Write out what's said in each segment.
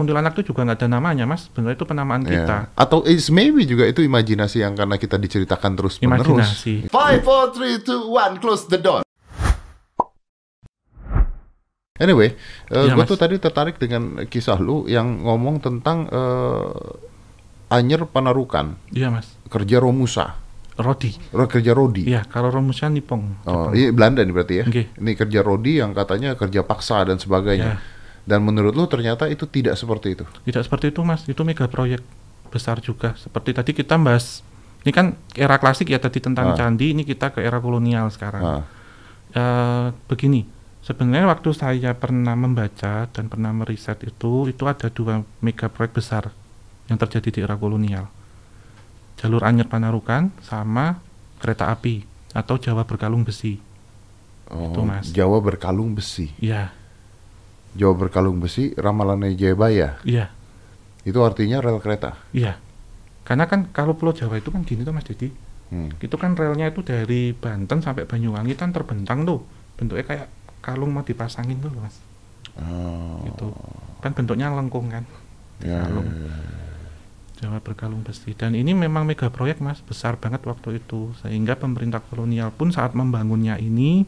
kuntilanak itu juga nggak ada namanya mas sebenarnya itu penamaan Ya. kita Atau is maybe juga itu imajinasi yang karena kita diceritakan terus menerus. imajinasi Five, four, three, two, one, close the door. Anyway, Iya, gue Mas. tuh tadi tertarik dengan kisah lu yang ngomong tentang eh, Anyer Panarukan, iya mas kerja Romusa, Rodi Ro- kerja Rodi. iya kalau Romusnya Nipong Oh, ini Belanda nih berarti ya. Oke. Ini kerja Rodi yang katanya kerja paksa dan sebagainya. Ya. Dan menurut lu ternyata itu tidak seperti itu. Tidak seperti itu mas, itu mega proyek besar juga. Seperti tadi kita bahas, ini kan era klasik ya tadi tentang Ah. candi, ini kita ke era kolonial sekarang. Nah, Eh, begini, sebenarnya waktu saya pernah membaca dan pernah meriset itu, itu ada dua mega proyek besar yang terjadi di era kolonial. Jalur Anyer Panarukan sama kereta api atau Jawa berkalung besi. oh, Itu, Mas. Jawa berkalung besi. Iya, Jawa berkalung besi, ramalannya Jayabaya. iya, Itu artinya rel kereta. iya. Karena kan kalau Pulau Jawa itu kan gini tuh Mas Dedi, Hmm. itu kan relnya itu dari Banten sampai Banyuwangi kan terbentang tuh bentuknya kayak kalung mau dipasangin tuh mas Oh, itu kan bentuknya lengkung kan ya, kalung. ya, ya. Jawa berkalung besi dan ini memang mega proyek mas besar banget waktu itu sehingga pemerintah kolonial pun saat membangunnya ini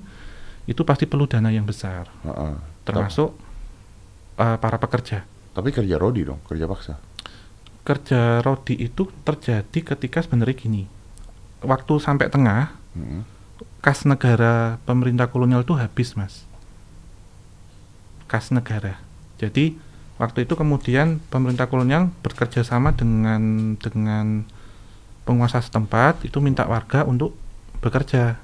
itu pasti perlu dana yang besar Heeh. termasuk eh, para pekerja Tapi kerja Rodi dong, kerja paksa. kerja rodi itu terjadi ketika sebenarnya gini waktu sampai tengah Hmm. kas negara pemerintah kolonial itu habis mas kas negara jadi waktu itu kemudian pemerintah kolonial bekerja sama dengan dengan penguasa setempat itu minta warga untuk bekerja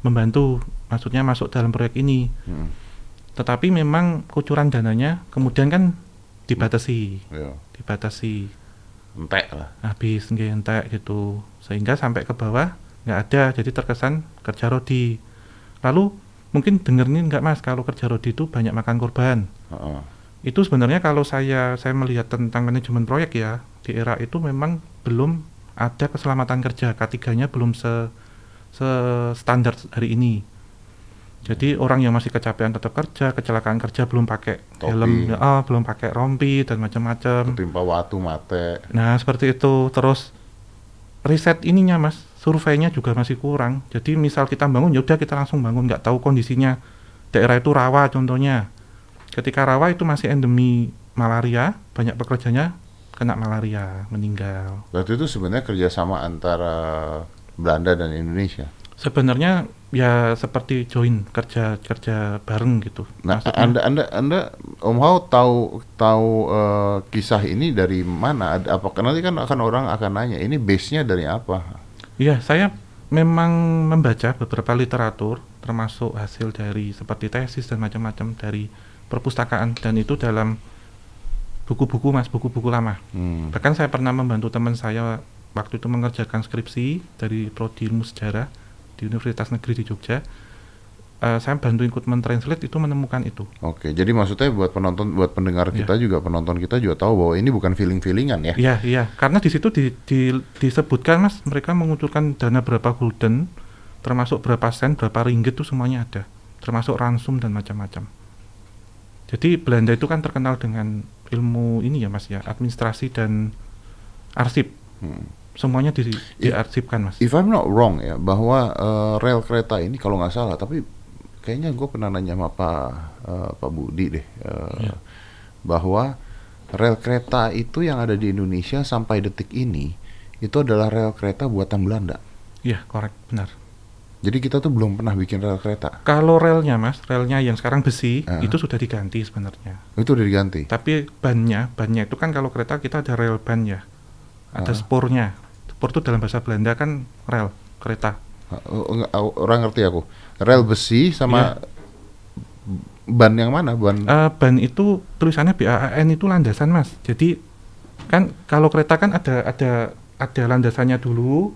membantu maksudnya masuk dalam proyek ini Hmm. Tetapi memang kucuran dananya kemudian kan dibatasi. Ya. dibatasi. Entek lah. habis nggak entek gitu. Sehingga sampai ke bawah nggak ada jadi terkesan kerja rodi. Lalu mungkin dengerin nggak mas? Kalau kerja rodi itu banyak makan korban. Heeh. itu sebenarnya kalau saya saya melihat tentang manajemen proyek ya di era itu memang belum ada keselamatan kerja. K3-nya belum se, se standar hari ini jadi orang yang masih kecapean tetap kerja kecelakaan kerja belum pakai Topi. helm ah, belum pakai rompi dan macam-macam Ketimpa watu mate. Nah, seperti itu. Terus riset ininya, Mas, surveinya juga masih kurang. Jadi misal kita bangun, ya udah kita langsung bangun, nggak tahu kondisinya. Daerah itu rawa contohnya. Ketika rawa itu masih endemi malaria, banyak pekerjanya kena malaria, meninggal. Berarti itu sebenarnya kerjasama antara Belanda dan Indonesia. Sebenarnya ya seperti join kerja kerja bareng gitu. Nah, Maksudnya- anda, anda, anda, Om Hao tahu tahu eh, kisah ini dari mana? Ada apa? Nanti kan akan orang akan nanya, ini base-nya dari apa? Iya, saya memang membaca beberapa literatur, termasuk hasil dari seperti tesis dan macam-macam dari perpustakaan, dan itu dalam buku-buku mas, buku-buku lama. Hmm. Bahkan saya pernah membantu teman saya waktu itu mengerjakan skripsi dari prodi ilmu sejarah di Universitas Negeri di Jogja. Eh, saya bantu ikut mentranslate itu menemukan itu. Oke, jadi maksudnya buat penonton, buat pendengar Iya. kita juga, penonton kita juga tahu bahwa ini bukan feeling-feelingan ya. Iya, iya. Karena di situ di, di- disebutkan mas, mereka mengucurkan dana berapa gulden, termasuk berapa sen, berapa ringgit itu semuanya ada, termasuk ransum dan macam-macam. Jadi Belanda itu kan terkenal dengan ilmu ini ya mas ya, administrasi dan arsip. Hmm. Semuanya di, diarsipkan mas. If I'm not wrong ya, bahwa eh, rel kereta ini kalau nggak salah, tapi kayaknya gue pernah nanya sama Pak eh, Pak Budi deh, eh, Iya. bahwa rel kereta itu yang ada di Indonesia sampai detik ini itu adalah rel kereta buatan Belanda. Iya, korek, benar. Jadi kita tuh belum pernah bikin rel kereta. Kalau relnya mas, relnya yang sekarang besi, Ah. itu sudah diganti sebenarnya. Itu udah diganti. Tapi bannya, bannya itu kan kalau kereta kita ada rel ban ya, ada Ah. spornya. Spor itu dalam bahasa Belanda kan rel kereta. Oh, oh, orang ngerti aku. Rel besi sama ban yang mana? Ban Eh, ban itu tulisannya BAAN itu landasan mas. Jadi kan kalau kereta kan ada ada ada landasannya dulu,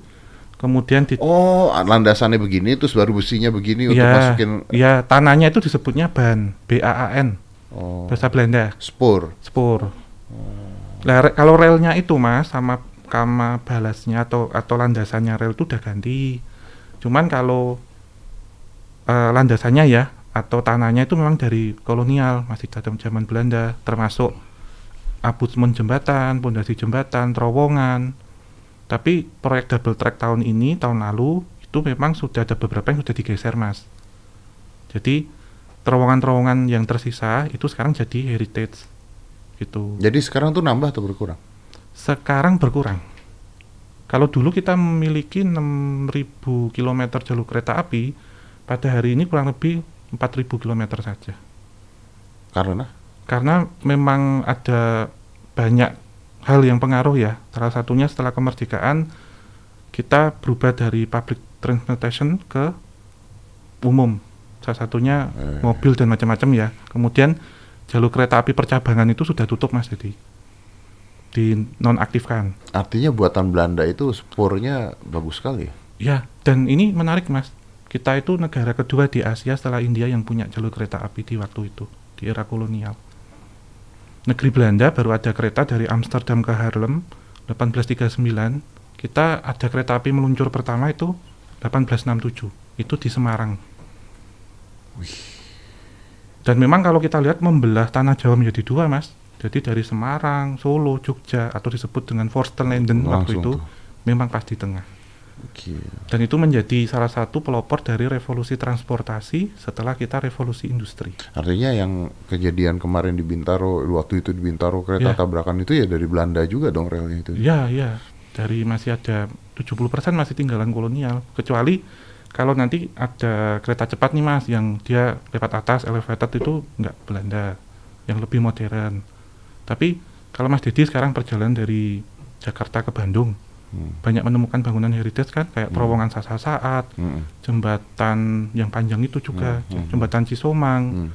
kemudian di Oh, landasannya begini terus baru besinya begini untuk ya, masukin ya tanahnya itu disebutnya ban BAAN oh, bahasa Belanda spur. spor. Lah re- kalau relnya itu mas sama sama balasnya atau atau landasannya rel itu udah ganti. Cuman kalau eh, landasannya ya atau tanahnya itu memang dari kolonial masih dalam zaman Belanda termasuk abutmen jembatan, pondasi jembatan, terowongan. Tapi proyek double track tahun ini, tahun lalu itu memang sudah ada beberapa yang sudah digeser, Mas. Jadi terowongan-terowongan yang tersisa itu sekarang jadi heritage gitu. Jadi sekarang tuh nambah atau berkurang? Sekarang berkurang. Kalau dulu kita memiliki 6.000 km jalur kereta api, pada hari ini kurang lebih 4.000 km saja. Karena? Karena memang ada banyak hal yang pengaruh ya. Salah satunya setelah kemerdekaan kita berubah dari public transportation ke umum. Salah satunya Eh. mobil dan macam-macam ya. Kemudian jalur kereta api percabangan itu sudah tutup Mas jadi dinonaktifkan. Artinya buatan Belanda itu spornya bagus sekali. Ya, dan ini menarik Mas. Kita itu negara kedua di Asia setelah India yang punya jalur kereta api di waktu itu, di era kolonial. Negeri Belanda baru ada kereta dari Amsterdam ke Haarlem 1839. Kita ada kereta api meluncur pertama itu 1867. Itu di Semarang. Dan memang kalau kita lihat membelah tanah Jawa menjadi dua, Mas. Jadi dari Semarang, Solo, Jogja atau disebut dengan Forstenlanden waktu itu tuh. memang pas di tengah. Oke. Dan itu menjadi salah satu pelopor dari revolusi transportasi setelah kita revolusi industri. Artinya yang kejadian kemarin di Bintaro, waktu itu di Bintaro kereta Ya. tabrakan itu ya dari Belanda juga dong relnya itu. Ya, ya. Dari masih ada 70% masih tinggalan kolonial. Kecuali kalau nanti ada kereta cepat nih Mas yang dia lewat atas elevated itu nggak Belanda, yang lebih modern. Tapi kalau Mas Dedi sekarang perjalanan dari Jakarta ke Bandung, Hmm. banyak menemukan bangunan heritage kan kayak terowongan Sasa Saat, Mm-mm. jembatan yang panjang itu juga, Hmm, hmm. jembatan Cisomang. Hmm.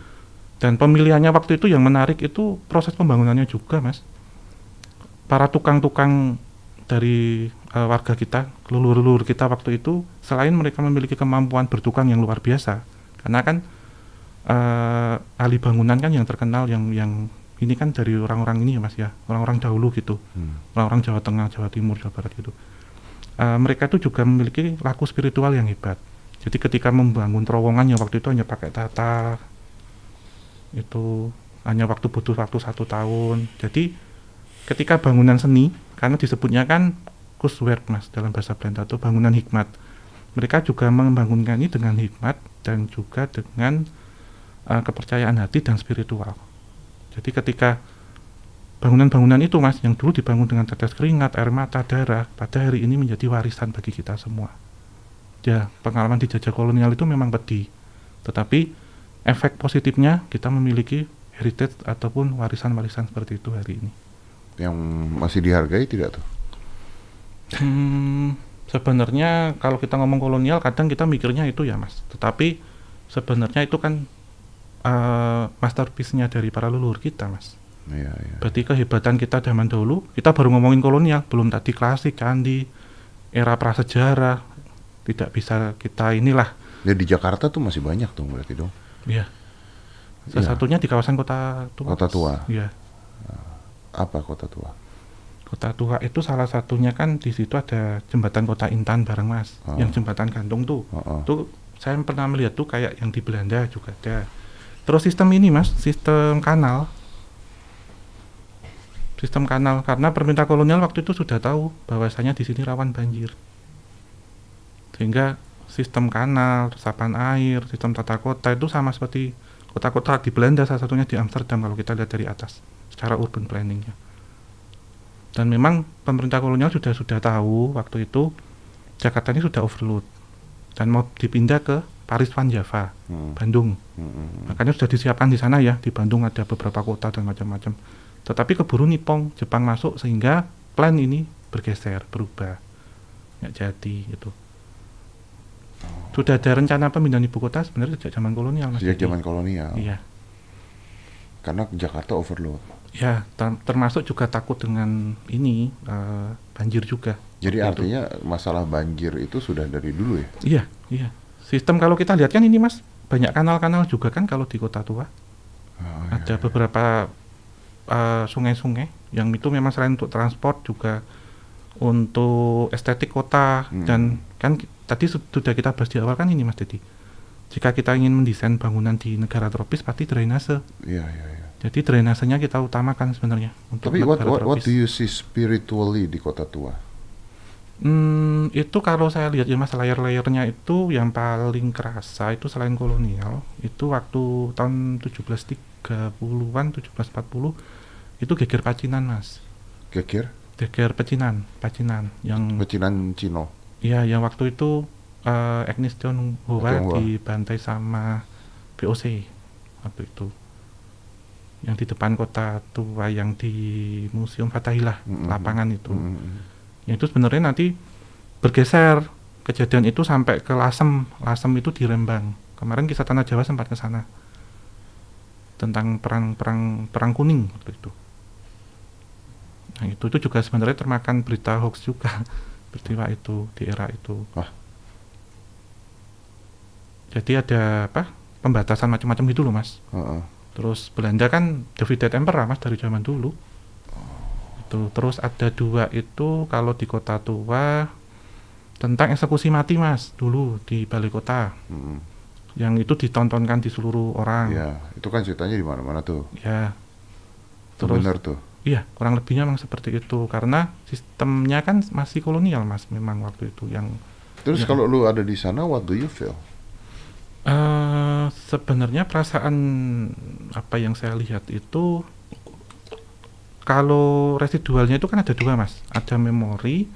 Dan pemilihannya waktu itu yang menarik itu proses pembangunannya juga, Mas. Para tukang-tukang dari eh, warga kita, leluhur-leluhur kita waktu itu, selain mereka memiliki kemampuan bertukang yang luar biasa, karena kan eh, ahli bangunan kan yang terkenal yang yang ini kan dari orang-orang ini ya, Mas ya, orang-orang dahulu gitu, Hmm. orang-orang Jawa Tengah, Jawa Timur, Jawa Barat gitu. Eh, mereka itu juga memiliki laku spiritual yang hebat. Jadi ketika membangun terowongan yang waktu itu hanya pakai tata, itu hanya waktu butuh waktu satu tahun. Jadi ketika bangunan seni, karena disebutnya kan kuswerk mas dalam bahasa Belanda itu bangunan hikmat. Mereka juga membangunkan ini dengan hikmat dan juga dengan eh, kepercayaan hati dan spiritual. Jadi ketika bangunan-bangunan itu mas yang dulu dibangun dengan tetes keringat, air mata, darah, pada hari ini menjadi warisan bagi kita semua. Ya pengalaman dijajah kolonial itu memang pedih, tetapi efek positifnya kita memiliki heritage ataupun warisan-warisan seperti itu hari ini. Yang masih dihargai tidak tuh? Hmm, sebenarnya kalau kita ngomong kolonial kadang kita mikirnya itu ya mas, tetapi sebenarnya itu kan eh, masterpiece-nya dari para leluhur kita mas. Iya, iya. Berarti kehebatan kita zaman dahulu, kita baru ngomongin kolonial, belum tadi klasik, candi, era prasejarah, tidak bisa kita inilah. Ya di Jakarta tuh masih banyak dong berarti dong. Ya. Salah Iya. satunya di kawasan kota tua. Kota tua. Iya. Apa kota tua? Kota tua itu salah satunya kan di situ ada jembatan kota Intan bareng mas, Oh. yang jembatan gantung tuh. Oh, oh. Tuh saya pernah melihat tuh kayak yang di Belanda juga ada. Terus sistem ini mas, sistem kanal. Sistem kanal karena pemerintah kolonial waktu itu sudah tahu bahwasanya di sini rawan banjir. Sehingga sistem kanal, resapan air, sistem tata kota itu sama seperti kota-kota di Belanda salah satunya di Amsterdam kalau kita lihat dari atas secara urban planningnya. Dan memang pemerintah kolonial sudah sudah tahu waktu itu Jakarta ini sudah overload dan mau dipindah ke Paris Van Java, Hmm. Bandung. Hmm, hmm, Makanya sudah disiapkan di sana ya, di Bandung ada beberapa kota dan macam-macam. Tetapi keburu Nipong, Jepang masuk sehingga plan ini bergeser, berubah. Nggak jadi gitu. Sudah ada rencana pemindahan ibu kota sebenarnya sejak zaman kolonial Mas. Sejak zaman kolonial. Iya. Karena Jakarta overload. Ya, ter- termasuk juga takut dengan ini eh, banjir juga. Jadi itu. artinya masalah banjir itu sudah dari dulu ya? Iya, iya. Sistem kalau kita lihat kan ini Mas, banyak kanal-kanal juga kan kalau di kota tua. Oh, ada beberapa uh, sungai-sungai yang itu memang selain untuk transport juga untuk estetik kota Hmm. dan kan tadi su- sudah kita bahas di awal kan ini Mas Dedi. Jika kita ingin mendesain bangunan di negara tropis pasti drainase. Iya, iya, iya. Jadi drainasenya kita utamakan sebenarnya untuk Tapi what, what, what do you see spiritually di kota tua? Hmm, itu kalau saya lihat ya mas layer-layernya itu yang paling kerasa itu selain kolonial itu waktu tahun 1730-an 1740 itu geger pacinan mas Kekir? geger pecinan pacinan yang Pecinan Cino. ya yang waktu itu eh Agnes Tionghoa Tionghoa. dibantai sama VOC waktu itu yang di depan kota tua yang di Museum Fathahilah Mm-mm. lapangan itu Mm, yang itu sebenarnya nanti bergeser. Kejadian itu sampai ke Lasem. Lasem itu di Rembang. Kemarin kisah tanah Jawa sempat ke sana. Tentang perang perang perang kuning waktu itu. Nah itu itu juga sebenarnya termakan berita hoax juga. Peristiwa itu di era itu. Wah. jadi ada apa pembatasan macam-macam gitu loh mas. Heeh. Terus Belanda kan divided emperor mas dari zaman dulu. Itu terus ada dua itu kalau di kota tua tentang eksekusi mati mas dulu di balai kota Mm, yang itu ditontonkan di seluruh orang. Ya, itu kan ceritanya di mana-mana tuh. Ya. Terus benar tuh. iya kurang lebihnya memang seperti itu karena sistemnya kan masih kolonial mas memang waktu itu yang Terus Ya. kalau lu ada di sana, what do you feel? eh sebenarnya perasaan apa yang saya lihat itu kalau residualnya itu kan ada dua mas. Ada memori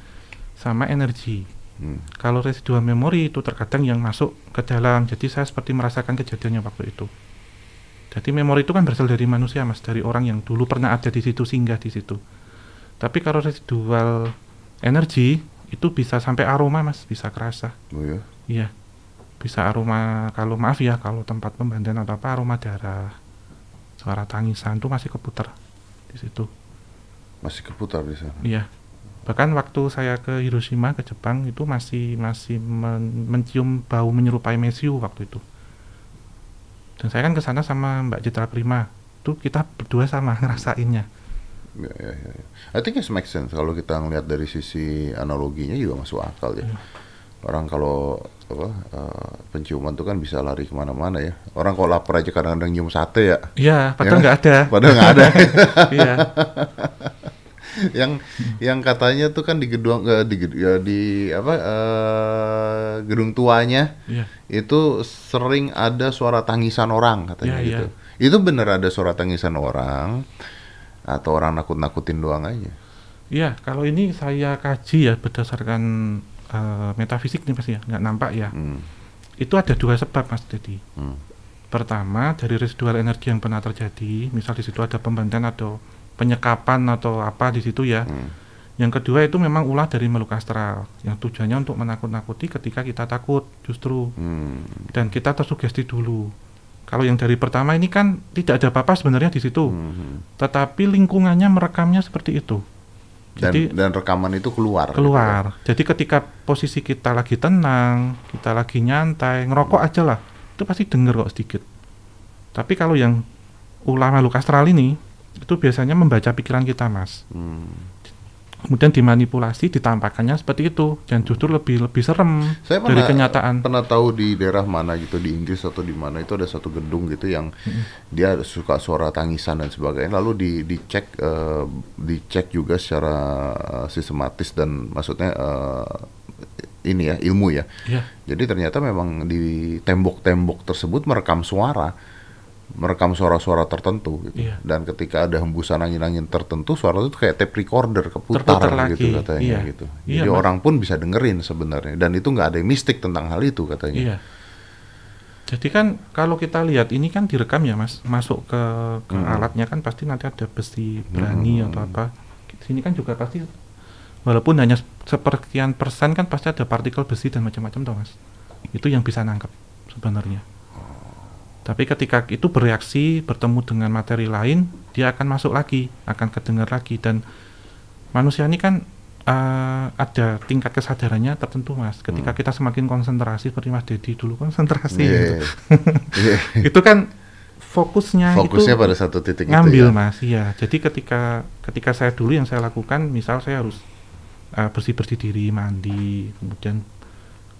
sama energi. Hmm. kalau residual memori itu terkadang yang masuk ke dalam. Jadi saya seperti merasakan kejadiannya waktu itu. Jadi memori itu kan berasal dari manusia mas. Dari orang yang dulu pernah ada di situ singgah di situ. Tapi kalau residual energi itu bisa sampai aroma mas. Bisa kerasa. Oh ya. Iya, bisa aroma kalau maaf ya kalau tempat pembantaian atau apa aroma darah, suara tangisan itu masih keputar di situ. Masih keputar di sana. Iya, bahkan waktu saya ke Hiroshima ke Jepang itu masih masih men- mencium bau menyerupai mesiu waktu itu. Dan saya kan ke sana sama Mbak Citra Prima, itu kita berdua sama ngerasainnya. Ya, ya, ya, ya. I think it makes sense kalau kita ngelihat dari sisi analoginya juga masuk akal ya. Iya. Orang kalau apa eh, penciuman tuh kan bisa lari ke mana-mana ya. Orang kalau lapar aja kadang-kadang nyium sate ya. Iya, padahal Ya. nggak ada. Padahal nggak ada. Iya, yang yang katanya tuh kan di gedung eh, di ya, di apa eh, gedung tuanya iya. itu sering ada suara tangisan orang katanya Iya, gitu. Itu bener ada suara tangisan orang atau orang nakut-nakutin doang aja. Iya, kalau ini saya kaji ya berdasarkan eh, metafisik nih mas ya, nggak nampak ya. Hmm. Itu ada dua sebab mas Dedi. Hmm. Pertama dari residual energi yang pernah terjadi, misal di situ ada pembantaian atau penyekapan atau apa di situ ya. Hmm. Yang kedua itu memang ulah dari makhluk astral yang tujuannya untuk menakut-nakuti ketika kita takut justru Hmm. dan kita tersugesti dulu. Kalau yang dari pertama ini kan tidak ada apa-apa sebenarnya di situ, Hmm. tetapi lingkungannya merekamnya seperti itu. Dan, Jadi dan rekaman itu keluar. gitu keluar. Jadi ketika posisi kita lagi tenang, kita lagi nyantai, ngerokok aja lah, itu pasti denger kok sedikit. Tapi kalau yang ulah makhluk astral ini, itu biasanya membaca pikiran kita, mas. Hmm. Kemudian dimanipulasi, ditampakkannya seperti itu, dan justru lebih lebih serem Saya dari pernah kenyataan. pernah tahu di daerah mana gitu di Inggris atau di mana itu ada satu gedung gitu yang dia suka suara tangisan dan sebagainya lalu di dicek eh, dicek juga secara eh, sistematis dan maksudnya eh, ini ya ilmu ya. Iya, Jadi ternyata memang di tembok-tembok tersebut merekam suara, merekam suara-suara tertentu. Gitu. Iya. Dan ketika ada hembusan angin-angin tertentu, suara itu kayak tape recorder keputar Terputar gitu lagi, katanya iya. gitu. Iya, Jadi Mas. orang pun bisa dengerin sebenarnya. Dan itu nggak ada yang mistik tentang hal itu katanya. iya. Jadi kan kalau kita lihat ini kan direkam ya, mas, masuk ke, ke Hmm. alatnya kan pasti nanti ada besi berani Hmm. atau apa. Sini kan juga pasti walaupun hanya seperkian persen kan pasti ada partikel besi dan macam-macam toh mas itu yang bisa nangkep sebenarnya tapi ketika itu bereaksi bertemu dengan materi lain dia akan masuk lagi akan kedengar lagi dan manusia ini kan eh, ada tingkat kesadarannya tertentu mas ketika kita semakin konsentrasi seperti mas Dedi dulu konsentrasi Iya, gitu. iya. itu kan fokusnya, Fokusnya itu pada satu titik ngambil itu ya. mas iya jadi ketika ketika saya dulu yang saya lakukan misal saya harus bersih bersih diri mandi kemudian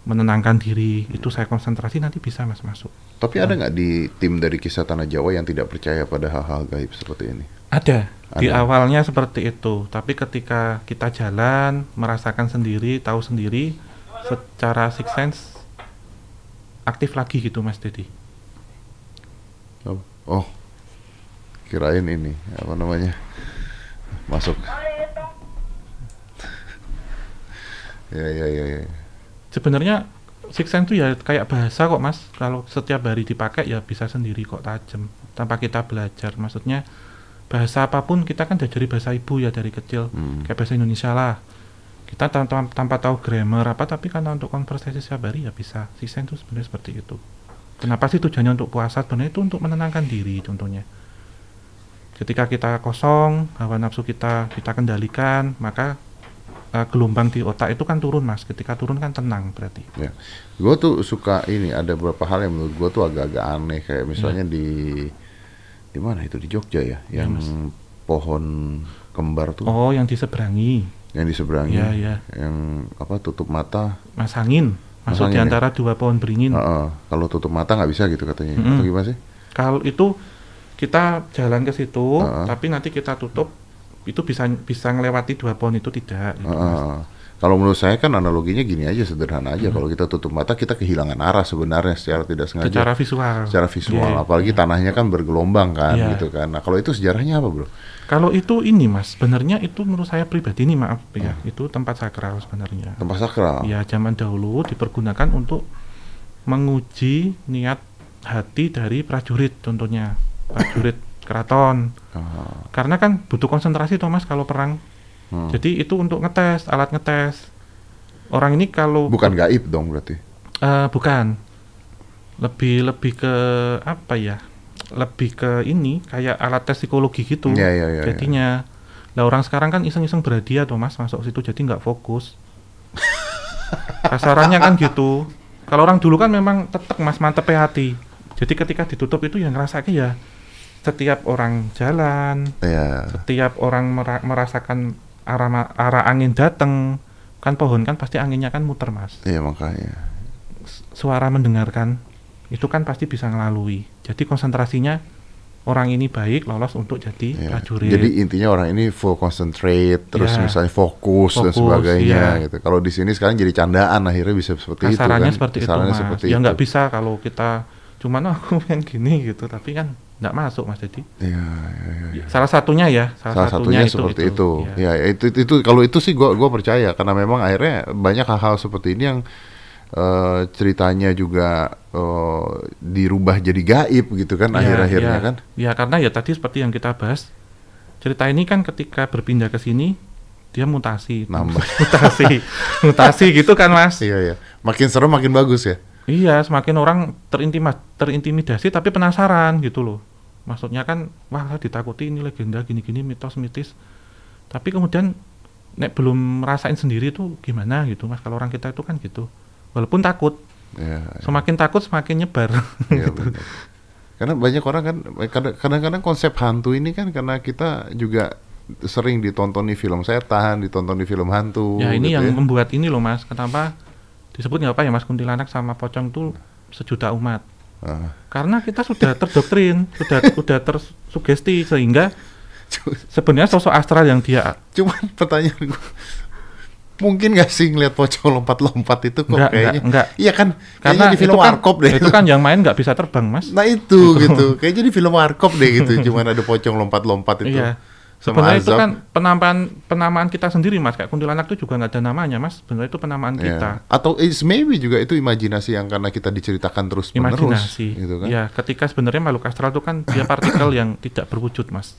menenangkan diri itu saya konsentrasi nanti bisa mas masuk Tapi ada nggak di tim dari kisah tanah Jawa yang tidak percaya pada hal-hal gaib seperti ini? ada di Ada. awalnya seperti itu tapi ketika kita jalan merasakan sendiri tahu sendiri secara six sense aktif lagi gitu mas Dedi Oh, oh, kirain ini apa namanya masuk. ya ya ya ya. Sebenarnya six sense itu ya kayak bahasa kok mas. Kalau setiap hari dipakai ya bisa sendiri kok tajam tanpa kita belajar. Maksudnya bahasa apa pun kita kan diajari bahasa ibu ya dari kecil. Hmm. kayak bahasa Indonesia lah. Kita tanpa, tanpa tahu grammar apa tapi karena untuk konversasi setiap hari ya bisa. Six sense itu sebenarnya seperti itu. Kenapa sih tujuannya untuk puasa? Sebenarnya itu untuk menenangkan diri contohnya. Ketika kita kosong hawa nafsu kita kita kendalikan maka eh, gelombang di otak itu kan turun mas. Ketika turun kan tenang berarti. Ya, gue tuh suka ini ada beberapa hal yang menurut gue tuh agak-agak aneh. Kayak misalnya di di mana itu? Di Jogja ya, Iya, yang Mas. pohon kembar tuh. Oh yang diseberangi. Yang di seberangnya, Iya, iya. yang apa tutup mata, mas angin. Masuk Mas di ya? antara dua pohon beringin. Heeh, kalau tutup mata nggak bisa gitu katanya, Mm-mm. atau gimana sih? kalau itu kita jalan ke situ Heeh. tapi nanti kita tutup itu bisa bisa melewati dua pohon itu tidak gitu. Heeh. Kalau menurut saya kan analoginya gini aja sederhana Hmm. aja. Kalau kita tutup mata kita kehilangan arah sebenarnya secara tidak sengaja. secara visual secara visual, Iya. apalagi tanahnya kan bergelombang kan, Iya. gitu kan. Nah kalau itu sejarahnya apa bro? kalau itu ini mas sebenarnya itu menurut saya pribadi nih maaf ya Hmm. itu tempat sakral sebenarnya Tempat sakral. ya zaman dahulu dipergunakan untuk menguji niat hati dari prajurit contohnya prajurit keraton. Ah, karena kan butuh konsentrasi Thomas kalau perang. Hmm. jadi itu untuk ngetes alat ngetes. Orang ini kalau Bukan gaib dong berarti. Eh, bukan. Lebih lebih ke apa ya lebih ke ini kayak alat tes psikologi gitu Iya, iya, iya, jadinya. Lah orang sekarang kan iseng-iseng berhadiah Thomas masuk situ jadi nggak fokus. Kasarannya kan gitu. Kalau orang dulu kan memang tetap mas mantep hati. Jadi ketika ditutup itu yang ngerasa ya setiap orang jalan Ya. setiap orang mera- merasakan arah arah angin datang kan pohon kan pasti anginnya kan muter mas Iya makanya. S- suara mendengarkan itu kan pasti bisa ngelalui jadi konsentrasinya orang ini baik lolos untuk jadi Iya. prajurit Jadi intinya orang ini full concentrate, terus Iya. misalnya fokus, dan Fokus, sebagainya iya. gitu. Kalau di sini sekarang jadi candaan akhirnya bisa seperti itu kasarannya kan. seperti itu mas seperti ya itu. nggak bisa kalau kita cuman "Oh, aku yang gini gitu tapi kan nggak masuk mas jadi Iya, iya, iya. salah satunya ya salah, Salah satunya, seperti itu. Ya. Ya, itu, itu, itu kalau itu sih gua gua percaya karena memang akhirnya banyak hal-hal seperti ini yang eh, ceritanya juga eh, dirubah jadi gaib gitu kan Ya, akhir-akhirnya ya. kan. ya karena ya tadi seperti yang kita bahas cerita ini kan ketika berpindah ke sini dia mutasi Nambah. mutasi mutasi gitu kan mas Iya ya. Makin serem makin bagus ya. Iya, semakin orang terintima, terintimidasi tapi penasaran gitu loh. Maksudnya kan, wah lah ditakuti ini legenda gini-gini mitos mitis. Tapi kemudian nek belum merasain sendiri tuh gimana gitu mas. Kalau orang kita itu kan gitu. Walaupun takut, Iya. semakin takut semakin nyebar. Iya, benar. Karena banyak orang kan kadang- kadang-kadang konsep hantu ini kan karena kita juga sering ditonton di film setan, ditonton di film hantu. ya ini gitu yang ya. membuat ini loh mas. Kenapa disebut nggak apa ya mas kuntilanak sama pocong tuh sejuta umat. Ah. Karena kita sudah terdoktrin, sudah sudah tersugesti sehingga sebenarnya sosok astral yang dia Cuman pertanyaan gue, mungkin gak sih ngeliat pocong lompat-lompat itu kok Enggak, kayaknya? enggak, enggak. Iya kan, karena di film kan, warkop deh. itu kan yang main nggak bisa terbang mas Nah itu gitu, kayaknya di film warkop deh gitu, cuman ada pocong lompat-lompat itu. iya Sama sebenarnya itu kan penamaan penamaan kita sendiri mas kayak kuntilanak itu juga nggak ada namanya mas sebenarnya itu penamaan Iya. kita Atau is maybe juga itu imajinasi yang karena kita diceritakan terus menerus, imajinasi gitu kan? ya ketika sebenarnya makhluk astral itu kan dia partikel yang tidak berwujud mas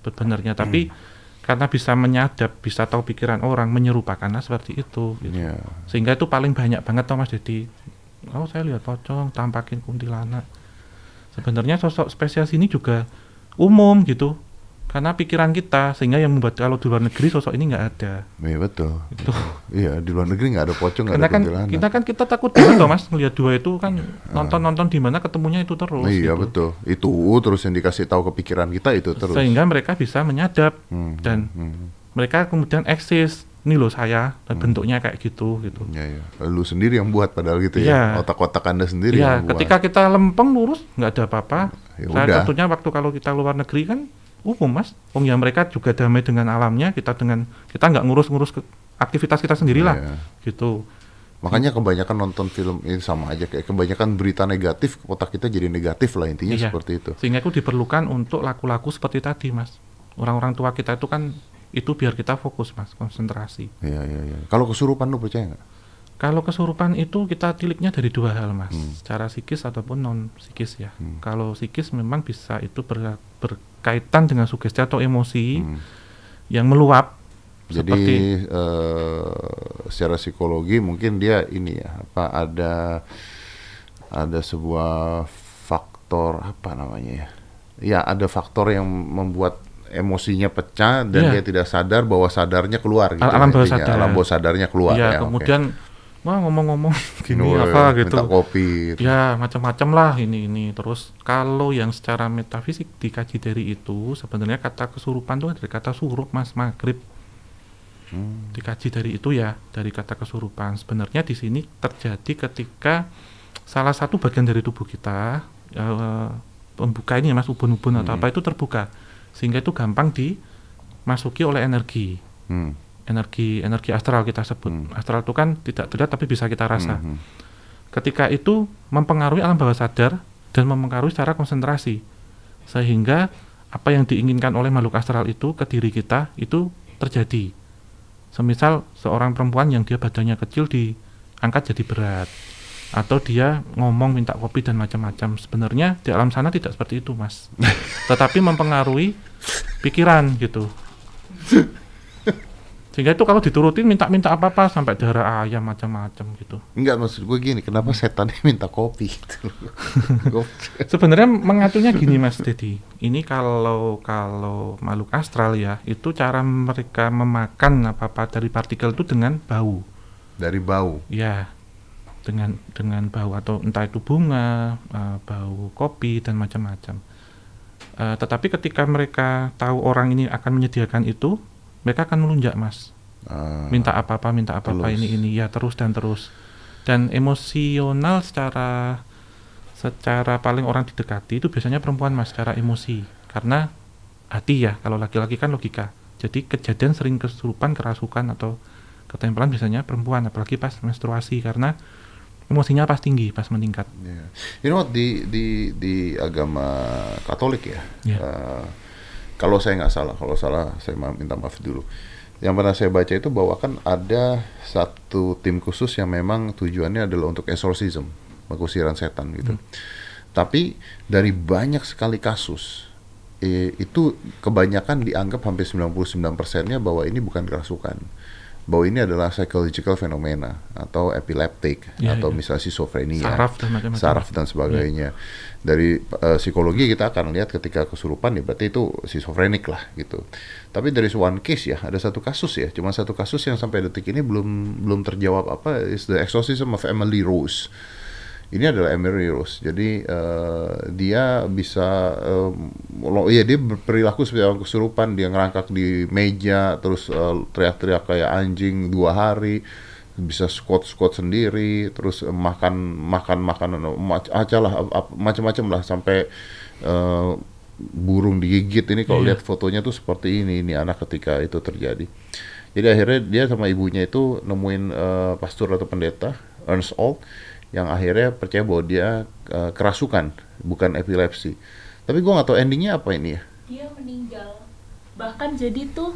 sebenarnya tapi Hmm. karena bisa menyadap bisa tahu pikiran orang menyerupakanlah seperti itu gitu. Iya. sehingga itu paling banyak banget Thomas jadi oh saya lihat pocong tampakin kuntilanak sebenarnya sosok spesies ini juga umum gitu karena pikiran kita sehingga yang membuat kalau di luar negeri sosok ini nggak ada Iya betul. itu Iya di luar negeri nggak ada pocong, nggak ada kan kuntilanak. kita kan kita takut banget loh mas ngelihat dua itu kan nonton nonton di mana ketemunya itu terus iya gitu. betul. Itu terus yang dikasih tahu ke pikiran kita itu terus. sehingga mereka bisa menyadap Hmm, dan hmm. mereka kemudian eksis ini loh saya dan Hmm. bentuknya kayak gitu gitu Ya, ya. Lu sendiri yang buat padahal gitu Iya. ya. Otak-otak Anda sendiri Iya, yang buat. ketika kita lempeng lurus nggak ada apa-apa. Ya Saya udah. tentunya waktu kalau kita luar negeri kan umum mas. Om ya mereka juga damai dengan alamnya. Kita dengan kita nggak ngurus-ngurus aktivitas kita sendiri lah, Iya. gitu. Makanya kebanyakan nonton film ini sama aja kayak kebanyakan berita negatif otak kita jadi negatif lah intinya Iya. seperti itu. Sehingga itu diperlukan untuk laku-laku seperti tadi mas. Orang-orang tua kita itu kan itu biar kita fokus mas, konsentrasi. Iya iya iya. Kalau kesurupan lu percaya nggak? Kalau kesurupan itu kita tiliknya dari dua hal mas, Hmm. secara psikis ataupun non psikis ya. Hmm. Kalau psikis memang bisa itu ber- berkaitan dengan sugesti atau emosi Hmm. yang meluap Jadi seperti eh, secara psikologi mungkin dia ini ya apa ada ada sebuah faktor apa namanya ya? Ya ada faktor yang membuat emosinya pecah dan Iya. dia tidak sadar bahwa sadarnya keluar gitu. Alam bawah intinya. sadar. Alam bawah sadarnya keluar ya, ya. kemudian wah ngomong-ngomong gini apa gitu. Minta kopi. gitu. Ya macam-macam lah ini ini. Terus kalau yang secara metafisik dikaji dari itu sebenarnya kata kesurupan itu dari kata surup mas maghrib. Hmm. Dikaji dari itu ya dari kata kesurupan. Sebenarnya di sini terjadi ketika salah satu bagian dari tubuh kita eh, pembuka ini ya, mas ubun-ubun atau Hmm. apa itu terbuka sehingga itu gampang dimasuki oleh energi Hmm. Energi energi astral kita sebut. Hmm. Astral itu kan tidak terlihat tapi bisa kita rasa. Hmm. Ketika itu mempengaruhi alam bawah sadar dan mempengaruhi secara konsentrasi. Sehingga apa yang diinginkan oleh makhluk astral itu ke diri kita itu terjadi. Semisal seorang perempuan yang dia badannya kecil diangkat jadi berat atau dia ngomong minta kopi dan macam-macam. Sebenarnya di alam sana tidak seperti itu, Mas. Tetapi mempengaruhi pikiran gitu. Sehingga itu kalau diturutin minta-minta apa-apa sampai darah ayam macam-macam gitu. Enggak maksud gue gini, kenapa setannya minta kopi gitu Sebenarnya mengaturnya gini Mas Dedi. Ini kalau kalau makhluk astral ya, itu cara mereka memakan apa-apa dari partikel itu dengan bau. Dari bau. Ya. Dengan dengan bau atau entah itu bunga, eh, bau kopi dan macam-macam. Eh, tetapi ketika mereka tahu orang ini akan menyediakan itu, mereka akan melunjak, Mas. Ah, minta apa-apa, minta apa-apa Terus. ini ini ya terus dan terus. Dan emosional secara secara paling orang didekati itu biasanya perempuan Mas secara emosi. Karena hati ya, kalau laki-laki kan logika. Jadi kejadian sering kesurupan, kerasukan atau ketempelan biasanya perempuan apalagi pas menstruasi karena emosinya pas tinggi, pas meningkat. Iya. You know what di di di agama Katolik ya. Iya. eh, kalau saya nggak salah, kalau salah saya minta maaf dulu. Yang pernah saya baca itu bahwa kan ada satu tim khusus yang memang tujuannya adalah untuk exorcism, pengusiran setan gitu. Tapi dari banyak sekali kasus eh, itu kebanyakan dianggap hampir 99%-nya bahwa ini bukan kerasukan. Bahwa ini adalah psychological phenomena atau epileptic Iya, atau iya. misalnya schizophrenia Saraf dan macam-macam. saraf dan sebagainya. Dari eh, psikologi kita akan lihat ketika kesurupan ya berarti itu schizofrenik lah gitu. Tapi dari one case ya ada satu kasus ya, cuma satu kasus yang sampai detik ini belum belum terjawab apa is the exorcism of Emily Rose. Ini adalah Emily Rose. Jadi eh, dia bisa lo- iya dia berperilaku seperti orang kesurupan, dia ngerangkak di meja terus eh, teriak-teriak kayak anjing dua hari bisa squat squat sendiri terus eh, makan makan makanan mac acalah macam-macam lah sampai eh, burung digigit ini kalau Iya. lihat fotonya tuh seperti ini ini anak ketika itu terjadi jadi akhirnya dia sama ibunya itu nemuin eh, pastor atau pendeta Ernst Alt yang akhirnya percaya bahwa dia eh, kerasukan bukan epilepsi. Tapi gua nggak tahu endingnya apa ini ya. Dia meninggal. Bahkan jadi tuh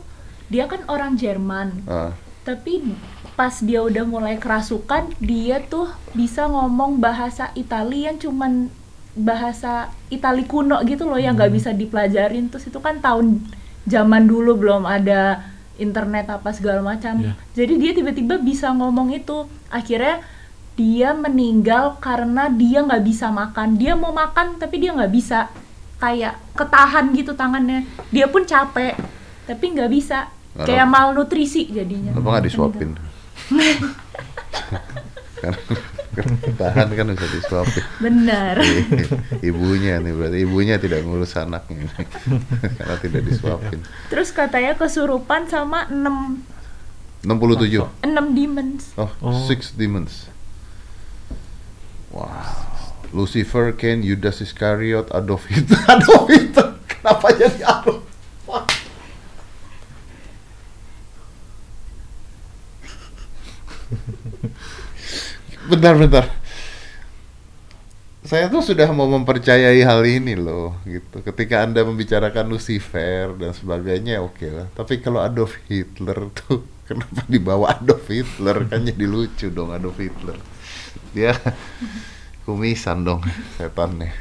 dia kan orang Jerman. Ah, tapi pas dia udah mulai kerasukan dia tuh bisa ngomong bahasa Itali yang cuman bahasa Itali kuno gitu loh yang nggak bisa dipelajarin. Terus itu kan tahun zaman dulu belum ada internet apa segala macam. Iya. jadi dia tiba-tiba bisa ngomong itu. Akhirnya dia meninggal karena dia nggak bisa makan. Dia mau makan tapi dia nggak bisa. Kayak ketahan gitu tangannya. Dia pun capek tapi nggak bisa. Nggak kayak malnutrisi jadinya. Kenapa nggak disuapin? Kan tahan kan bisa disuapin. Benar. Ibunya nih berarti ibunya tidak ngurus anaknya karena tidak disuapin. Terus katanya kesurupan sama enam 67. 6 demons. Oh, Oh. six demons. Wow. Lucifer, Cain, Judas Iscariot, Adolf Hitler. Adolf Hitler. Kenapa jadi Adolf? Bentar, bentar. Saya tuh sudah mau mempercayai hal ini loh, gitu. Ketika Anda membicarakan Lucifer dan sebagainya, oke lah. Tapi kalau Adolf Hitler tuh, kenapa dibawa Adolf Hitler? Kan jadi lucu dong Adolf Hitler. Dia kumisan dong setannya.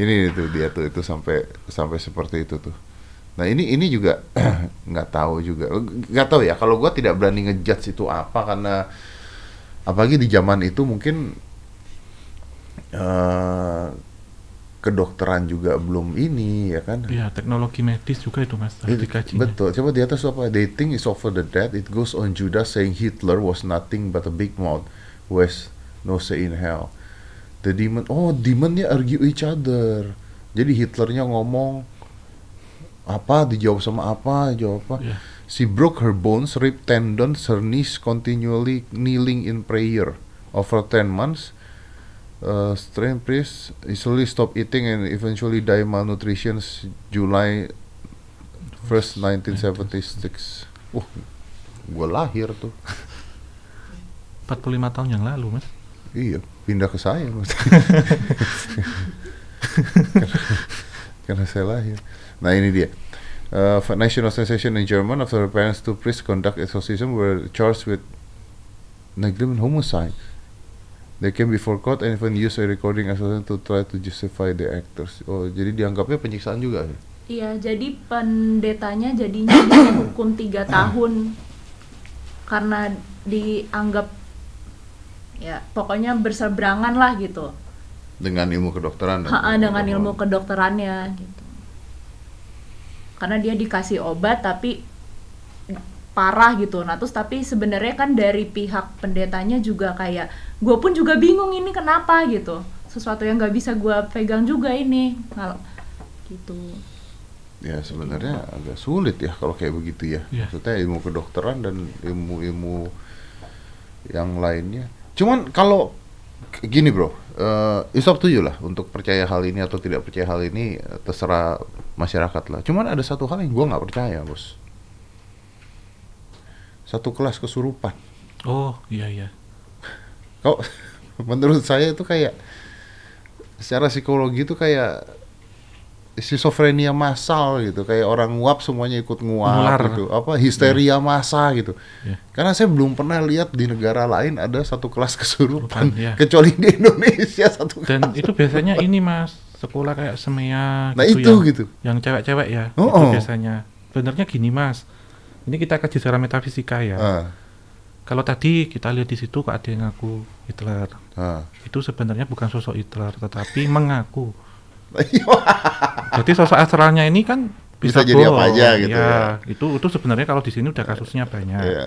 ini tuh dia tuh itu sampai sampai seperti itu tuh. Nah ini ini juga nggak tahu juga nggak tahu ya kalau gua tidak berani ngejudge itu apa karena apalagi di zaman itu mungkin eh kedokteran juga belum ini ya kan? Iya, teknologi medis juga itu mas harus It- dikaji. betul. Coba di atas apa? They think is over the dead. It goes on Judas saying Hitler was nothing but a big mouth who has no say in hell. The demon oh demonnya argue each other. Jadi Hitlernya ngomong apa? Dijawab sama apa? Jawab apa? Iya. She broke her bones, ripped tendons, her knees continually kneeling in prayer. Over 10 months, uh, strained priest easily stopped eating and eventually died malnutrition July 1st, 1976. Uh, gue lahir tuh. 45 tahun yang lalu mas. Iya, pindah ke saya. Mas. Karena saya lahir. Nah ini dia. Uh, national sensation in German after her parents two priests conduct exorcism were charged with negligent homicide. They came before court and even used a recording exorcism to try to justify the actors. Oh, jadi dianggapnya penyiksaan juga. ya? Iya, jadi pendetanya jadinya dihukum tiga tahun karena dianggap ya pokoknya berseberangan lah gitu. Dengan ilmu kedokteran dan Ha, dengan ilmu kedokterannya gitu. Karena dia dikasih obat tapi parah gitu. Nah terus tapi sebenarnya kan dari pihak pendetanya juga kayak gue pun juga bingung ini kenapa gitu. Sesuatu yang nggak bisa gue pegang juga ini. Kalau gitu. Ya sebenarnya agak sulit ya kalau kayak begitu ya. Iya. Maksudnya ilmu kedokteran dan ilmu-ilmu yang lainnya. Cuman kalau gini bro, eh it's up to you lah untuk percaya hal ini atau tidak percaya hal ini eh, terserah masyarakat lah. Cuman ada satu hal yang gua nggak percaya bos. Satu kelas kesurupan. Oh iya iya. Kok menurut saya itu kayak secara psikologi itu kayak skizofrenia massal gitu kayak orang nguap semuanya ikut nguap Menular. gitu apa histeria massa gitu Iya. karena saya belum pernah lihat di negara lain ada satu kelas kesurupan Kesurupan, iya. kecuali di Indonesia satu Dan kelas itu biasanya ini mas sekolah kayak semea Nah, gitu itu yang, gitu. yang cewek-cewek ya Oh, itu oh. biasanya sebenarnya gini mas ini kita kaji secara metafisika ya Ah, kalau tadi kita lihat di situ kok ada yang ngaku Hitler ah. itu sebenarnya bukan sosok Hitler tetapi mengaku Iya. jadi sosok astralnya ini kan Bisa bisa, jadi apa aja gitu ya. itu itu sebenarnya kalau di sini udah kasusnya banyak Iya.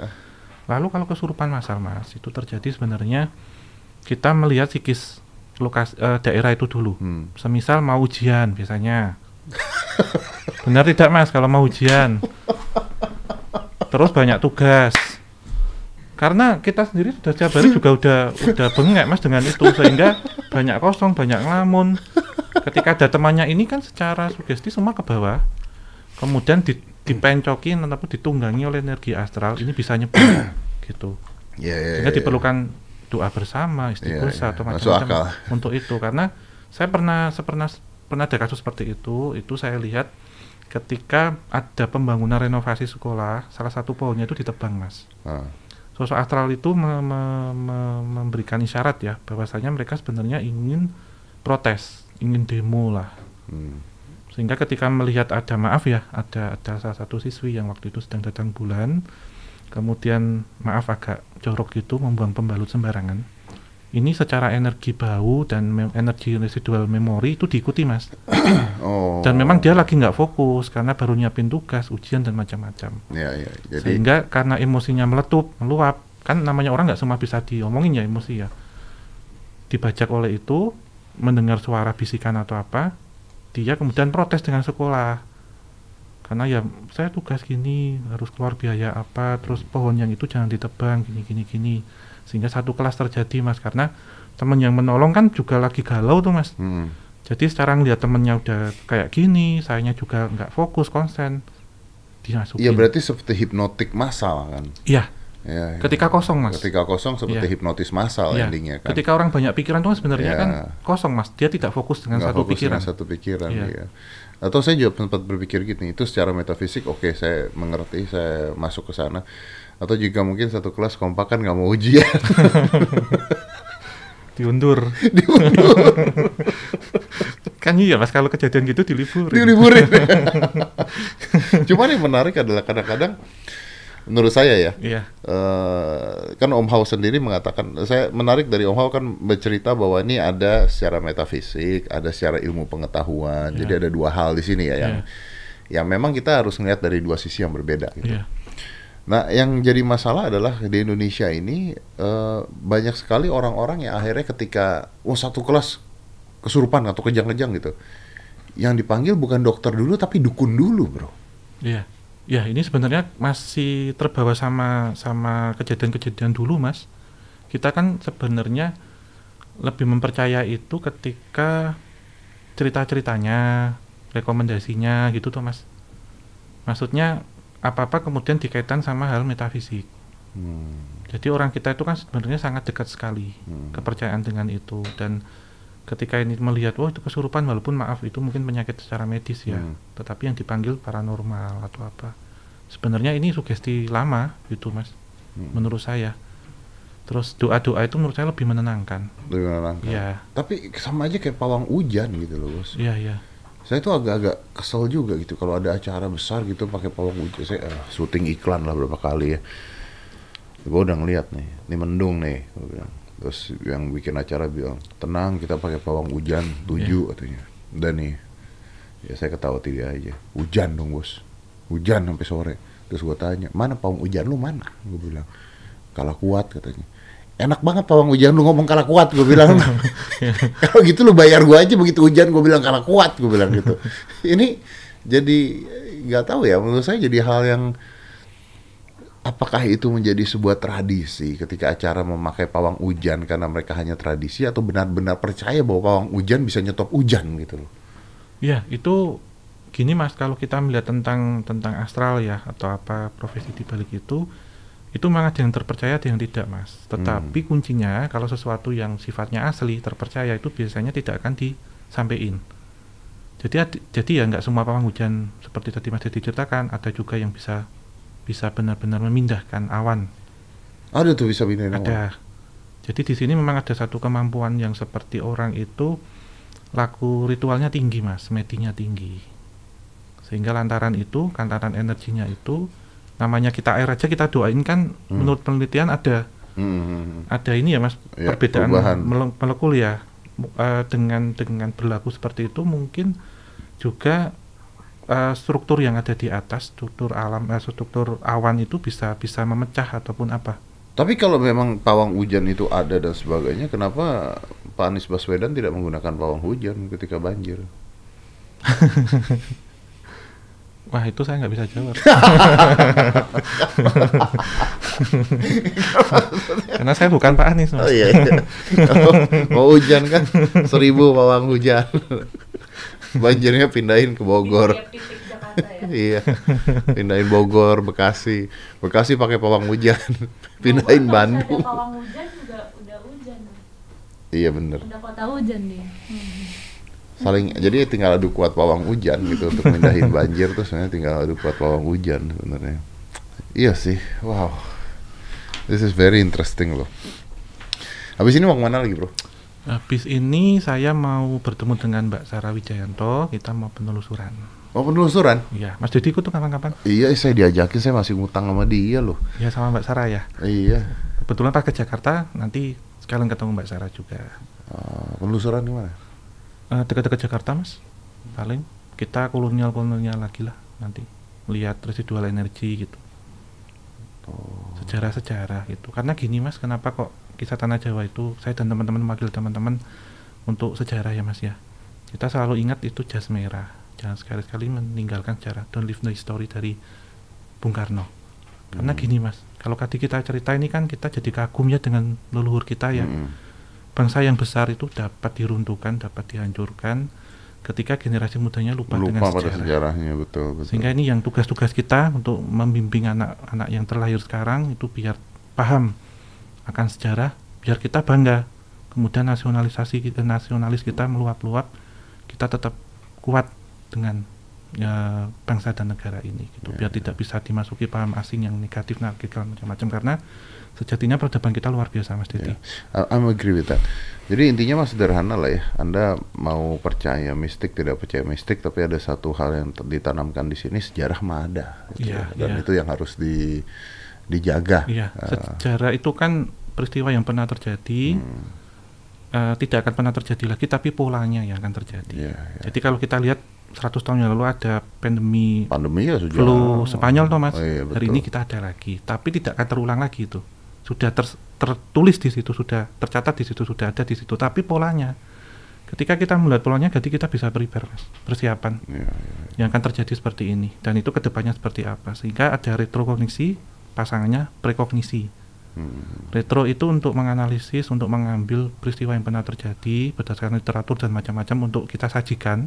Lalu kalau kesurupan masal mas, itu terjadi sebenarnya kita melihat psikis lokasi eh, daerah itu dulu. Hmm. Semisal mau ujian biasanya. Benar tidak mas kalau mau ujian? Terus banyak tugas. Karena kita sendiri sudah setiap hari juga udah udah bengek mas dengan itu sehingga banyak kosong, banyak ngelamun. Ketika ada temannya ini kan secara sugesti semua ke bawah. Kemudian di, dipencokin ataupun ditunggangi oleh energi astral ini bisa nyebar gitu. Iya, iya, Sehingga iya. diperlukan doa bersama, Iya, istighosah iya. atau macam-macam untuk itu karena saya pernah saya pernah pernah ada kasus seperti itu, itu saya lihat ketika ada pembangunan renovasi sekolah, salah satu pohonnya itu ditebang, Mas. Ah. Sosok astral itu me- me- me- memberikan isyarat ya bahwasanya mereka sebenarnya ingin protes, ingin demo lah. Hmm. Sehingga ketika melihat ada maaf ya, ada ada salah satu siswi yang waktu itu sedang datang bulan, kemudian maaf agak jorok gitu membuang pembalut sembarangan. Ini secara energi bau dan mem- energi residual memori itu diikuti mas. Oh. Dan memang dia lagi nggak fokus karena baru nyiapin tugas, ujian dan macam-macam. Ya, ya. Jadi Sehingga karena emosinya meletup, meluap, kan namanya orang nggak semua bisa diomongin ya emosi ya. Dibajak oleh itu, mendengar suara bisikan atau apa, dia kemudian protes dengan sekolah. karena ya saya tugas gini harus keluar biaya apa terus pohon yang itu jangan ditebang gini gini gini sehingga satu kelas terjadi mas karena teman yang menolong kan juga lagi galau tuh mas Hmm. jadi sekarang lihat temennya udah kayak gini sayanya juga nggak fokus konsen dimasukin Iya berarti seperti hipnotik massal kan. iya Ya, ya. ketika kosong mas Ketika kosong seperti Iya. hipnotis massal Iya. endingnya kan. ketika orang banyak pikiran tuh sebenarnya Iya. kan kosong mas dia tidak fokus dengan Nggak satu fokus pikiran dengan satu pikiran Iya. iya. Atau saya juga sempat berpikir gini, itu secara metafisik oke saya mengerti, saya masuk ke sana. Atau jika mungkin satu kelas kompak kan nggak mau ujian, diundur kan iya mas kalau kejadian gitu diliburin diliburin. Cuman yang menarik adalah kadang-kadang menurut saya ya, iya eh, kan Om Hao sendiri mengatakan, saya menarik dari Om Hao kan bercerita bahwa ini ada secara metafisik, ada secara ilmu pengetahuan. Jadi Iya. ada dua hal di sini ya yang Iya. yang memang kita harus melihat dari dua sisi yang berbeda gitu. iya Nah, yang jadi masalah adalah di Indonesia ini eh, banyak sekali orang-orang yang akhirnya ketika oh satu kelas kesurupan atau kejang-kejang gitu, yang dipanggil bukan dokter dulu tapi dukun dulu, bro. Iya, ya ini sebenarnya masih terbawa sama sama kejadian-kejadian dulu, mas. Kita kan sebenarnya lebih mempercaya itu ketika cerita-ceritanya, rekomendasinya gitu tuh, mas. Maksudnya apa-apa kemudian dikaitkan sama hal metafisik. Hmm, Jadi orang kita itu kan sebenarnya sangat dekat sekali Hmm. kepercayaan dengan itu dan ketika ini melihat wah itu kesurupan walaupun maaf itu mungkin penyakit secara medis ya Hmm. tetapi yang dipanggil paranormal atau apa sebenarnya ini sugesti lama gitu mas Hmm. menurut saya terus doa-doa itu menurut saya lebih menenangkan lebih menenangkan. Iya Tapi sama aja kayak pawang hujan gitu loh, bos. iya iya Saya tuh agak-agak kesel juga gitu kalau ada acara besar gitu pakai pawang hujan. Saya eh, syuting iklan lah berapa kali ya. Gue udah ngeliat nih, ini mendung nih. gua bilang. Terus yang bikin acara bilang, tenang kita pakai pawang hujan tujuh katanya. Dan nih, ya saya ketawa tidak aja. Hujan dong bos, hujan sampai sore. Terus gue tanya, mana pawang hujan lu mana? Gue bilang, kalah kuat katanya. Enak banget pawang hujan lu ngomong kalah kuat, gue bilang. Kalau gitu lu bayar gue aja begitu hujan gue bilang kalah kuat, gue bilang gitu. Ini jadi nggak tahu ya, menurut saya jadi hal yang apakah itu menjadi sebuah tradisi ketika acara memakai pawang hujan karena mereka hanya tradisi atau benar-benar percaya bahwa pawang hujan bisa nyetop hujan gitu loh. iya itu gini mas kalau kita melihat tentang tentang astral ya atau apa profesi di balik itu itu memang ada yang terpercaya ada yang tidak mas. Tetapi kuncinya kalau sesuatu yang sifatnya asli terpercaya itu biasanya tidak akan disampaikan. Jadi ad- jadi ya nggak semua pawang hujan seperti tadi mas Dedi ceritakan ada juga yang bisa bisa benar-benar memindahkan awan. Ada tuh bisa pindahin awan. ada jadi di sini memang ada satu kemampuan yang seperti orang itu laku ritualnya tinggi mas. Medinya tinggi. Sehingga lantaran itu lantaran energinya itu namanya kita air aja kita doain kan Hmm. menurut penelitian ada Hmm. ada ini ya mas Ya, perbedaan mele- molekul ya eh, dengan dengan berlaku seperti itu mungkin juga eh, struktur yang ada di atas struktur alam eh, struktur awan itu bisa bisa memecah ataupun apa Tapi kalau memang pawang hujan itu ada dan sebagainya, kenapa Pak Anies Baswedan tidak menggunakan pawang hujan ketika banjir? Wah itu saya nggak bisa jawab. Karena saya bukan Pak Anies. Mas. Oh iya, iya. Mau hujan kan seribu pawang hujan. Banjirnya pindahin ke Bogor. titik Jakarta ya. Iya, pindahin Bogor, Bekasi. Bekasi pakai pawang hujan, pindahin Bandung. Ada pawang hujan juga udah hujan. Iya bener. Udah kota hujan dia. Hmm. Saling, jadi tinggal adu kuat pawang hujan gitu untuk mindahin banjir tuh sebenarnya tinggal adu kuat pawang hujan sebenarnya. Iya sih, wow. This is very interesting loh. Habis ini mau ke mana lagi bro? Habis ini saya mau bertemu dengan Mbak Sarah Wijayanto. Kita mau penelusuran. Mau penelusuran? Iya, Mas Didi ikut tuh kapan-kapan? Iya, saya diajakin, saya masih ngutang sama dia loh. Ya sama Mbak Sarah ya. Iya. Kebetulan pas ke Jakarta nanti sekalian ketemu Mbak Sarah juga. Uh, penelusuran di mana? Eh, dekat-dekat Jakarta Mas. Paling kita kolonial-kolonial lagi lah nanti lihat residual energi gitu. Oh. sejarah-sejarah gitu karena gini mas kenapa kok kisah tanah Jawa itu saya dan teman-teman memanggil teman-teman untuk sejarah ya mas ya kita selalu ingat itu jas merah jangan sekali-sekali meninggalkan sejarah don't leave no history dari Bung Karno karena Hmm. gini mas kalau tadi kita cerita ini kan kita jadi kagum ya dengan leluhur kita ya Mm-mm. Bangsa yang besar itu dapat diruntuhkan dapat dihancurkan ketika generasi mudanya lupa, dengan lupa pada sejarah. sejarahnya betul betul Sehingga ini yang tugas-tugas kita untuk membimbing anak-anak yang terlahir sekarang itu biar paham akan sejarah, biar kita bangga. Kemudian nasionalisasi kita, nasionalis kita meluap-luap, kita tetap kuat dengan ya, bangsa dan negara ini gitu. Biar tidak bisa dimasuki paham asing yang negatif, radikal macam-macam karena sejatinya peradaban kita luar biasa Mas Didi. I- I'm agree with that. Jadi intinya mah sederhana lah ya. Anda mau percaya mistik tidak percaya mistik, tapi ada satu hal yang ditanamkan di sini sejarah mah ada. gitu Iya, ya. Dan iya. itu yang harus di dijaga. Iya, Ah, sejarah itu kan peristiwa yang pernah terjadi, hmm, eh, tidak akan pernah terjadi lagi, tapi polanya yang akan terjadi. iya, iya. Jadi kalau kita lihat 100 tahun yang lalu ada pandemi Pandemi ya flu Spanyol toh Mas. Oh, iya, Hari betul. ini kita ada lagi, tapi tidak akan terulang lagi itu. Sudah ter- tertulis di situ, sudah tercatat di situ, sudah ada di situ, tapi polanya ketika kita melihat polanya jadi kita bisa prepare Mas, persiapan Iya, iya. yang akan terjadi seperti ini dan itu ke depannya seperti apa sehingga ada retrokognisi pasangannya prekognisi Hmm, Retro itu untuk menganalisis, untuk mengambil peristiwa yang pernah terjadi berdasarkan literatur dan macam-macam untuk kita sajikan.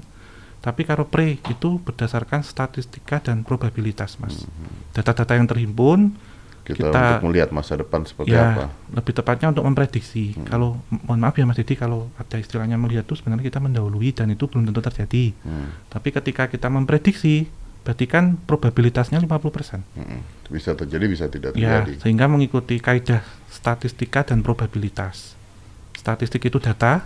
Tapi kalau pre itu berdasarkan statistika dan probabilitas, mas. Data-data yang terhimpun, Kita, Kita- untuk melihat masa depan seperti ya apa. lebih tepatnya untuk memprediksi. Kalau mohon maaf ya mas Didi, kalau ada istilahnya melihat itu sebenarnya kita mendahului dan itu belum tentu terjadi. Hmm, Tapi ketika kita memprediksi, berarti kan probabilitasnya 50%. hmm. Bisa terjadi, bisa tidak Ya, terjadi. sehingga mengikuti kaidah statistika dan probabilitas. Statistik itu data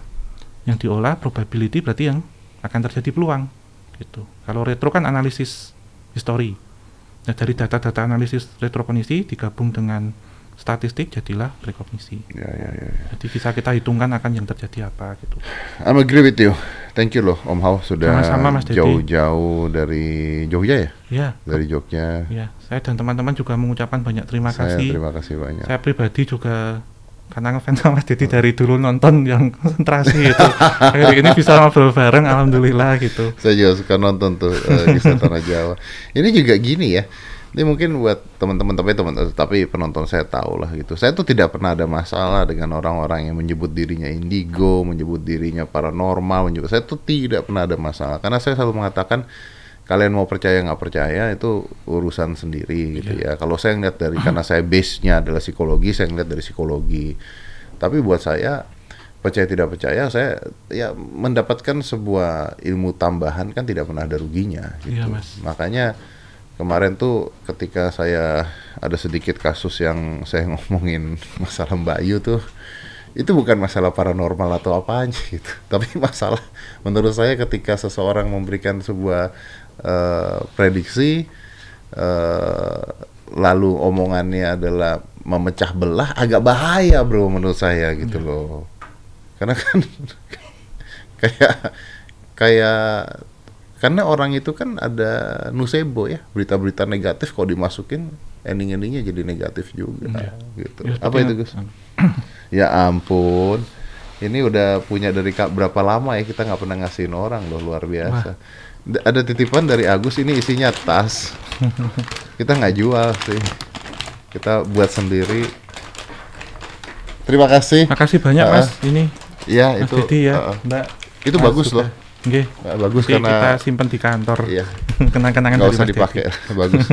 yang diolah, probability berarti yang akan terjadi peluang. Gitu. Kalau retro kan analisis histori. Nah, dari data-data analisis retrokognisi digabung dengan statistik jadilah prekognisi. Ya, ya, ya, ya. Jadi bisa kita hitungkan akan yang terjadi apa gitu. I'm agree with you. Thank you loh Om Hao sudah jauh-jauh dari Jogja ya, Ya, dari Jogja. ya. Saya dan teman-teman juga mengucapkan banyak terima Saya kasih. terima kasih banyak. saya pribadi juga karena ngefans sama Didi dari dulu nonton yang konsentrasi itu hari ini bisa ngobrol bareng alhamdulillah gitu Saya juga suka nonton tuh uh, kisah Tanah Jawa. Ini juga gini ya. Ini mungkin buat teman-teman tapi teman tapi penonton saya tahu lah gitu. Saya tuh tidak pernah ada masalah dengan orang-orang yang menyebut dirinya indigo, menyebut dirinya paranormal, menyebut saya tuh tidak pernah ada masalah karena saya selalu mengatakan kalian mau percaya nggak percaya itu urusan sendiri gitu ya. Kalau saya ngeliat dari karena saya base-nya adalah psikologi, saya ngeliat dari psikologi. Tapi buat saya percaya tidak percaya saya ya mendapatkan sebuah ilmu tambahan kan tidak pernah ada ruginya gitu. Iya, Mas. Makanya kemarin tuh ketika saya ada sedikit kasus yang saya ngomongin masalah Mbak Ayu tuh itu bukan masalah paranormal atau apa aja gitu. Tapi masalah menurut saya ketika seseorang memberikan sebuah eh, prediksi eh, lalu omongannya adalah memecah belah agak bahaya bro menurut saya gitu loh. Karena kan kayak kayak karena orang itu kan ada nusebo ya berita-berita negatif kalau dimasukin ending-endingnya jadi negatif juga Iya. gitu. Ya, Apa itu Gus? Ya ampun. Ini udah punya dari berapa lama ya kita nggak pernah ngasihin orang loh luar biasa. D- Ada titipan dari Agus ini isinya tas. kita nggak jual sih. Kita buat sendiri. Terima kasih. makasih banyak Ah, mas ini Ya mas itu. Didi ya uh, uh. mbak Itu Mas bagus loh. Nggih. Nah, bagus Nanti karena kita simpan di kantor Iya. kenang-kenangan dari usah dipakai bagus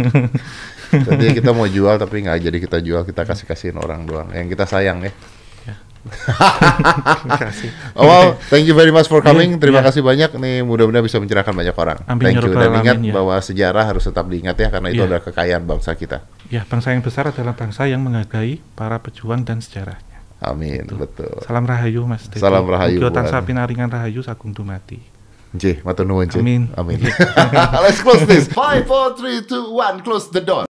jadi kita mau jual tapi nggak jadi kita jual kita kasih kasihin orang doang yang kita sayang ya Terima kasih oh wow thank you very much for coming Iya, terima iya. kasih banyak nih mudah-mudahan bisa mencerahkan banyak orang Amin, thank ya you dan ingat alamin, ya. bahwa sejarah harus tetap diingat ya karena itu Iya. adalah kekayaan bangsa kita ya bangsa yang besar adalah bangsa yang menghargai para pejuang dan sejarahnya amin Betul. betul salam rahayu mas Didi Salam rahayu Mugia buat- tansah pinaringan rahayu sagung dumati J, matur nuwun J. Amin. Amin. Let's close this. Five, four, three, two, one. Close the door.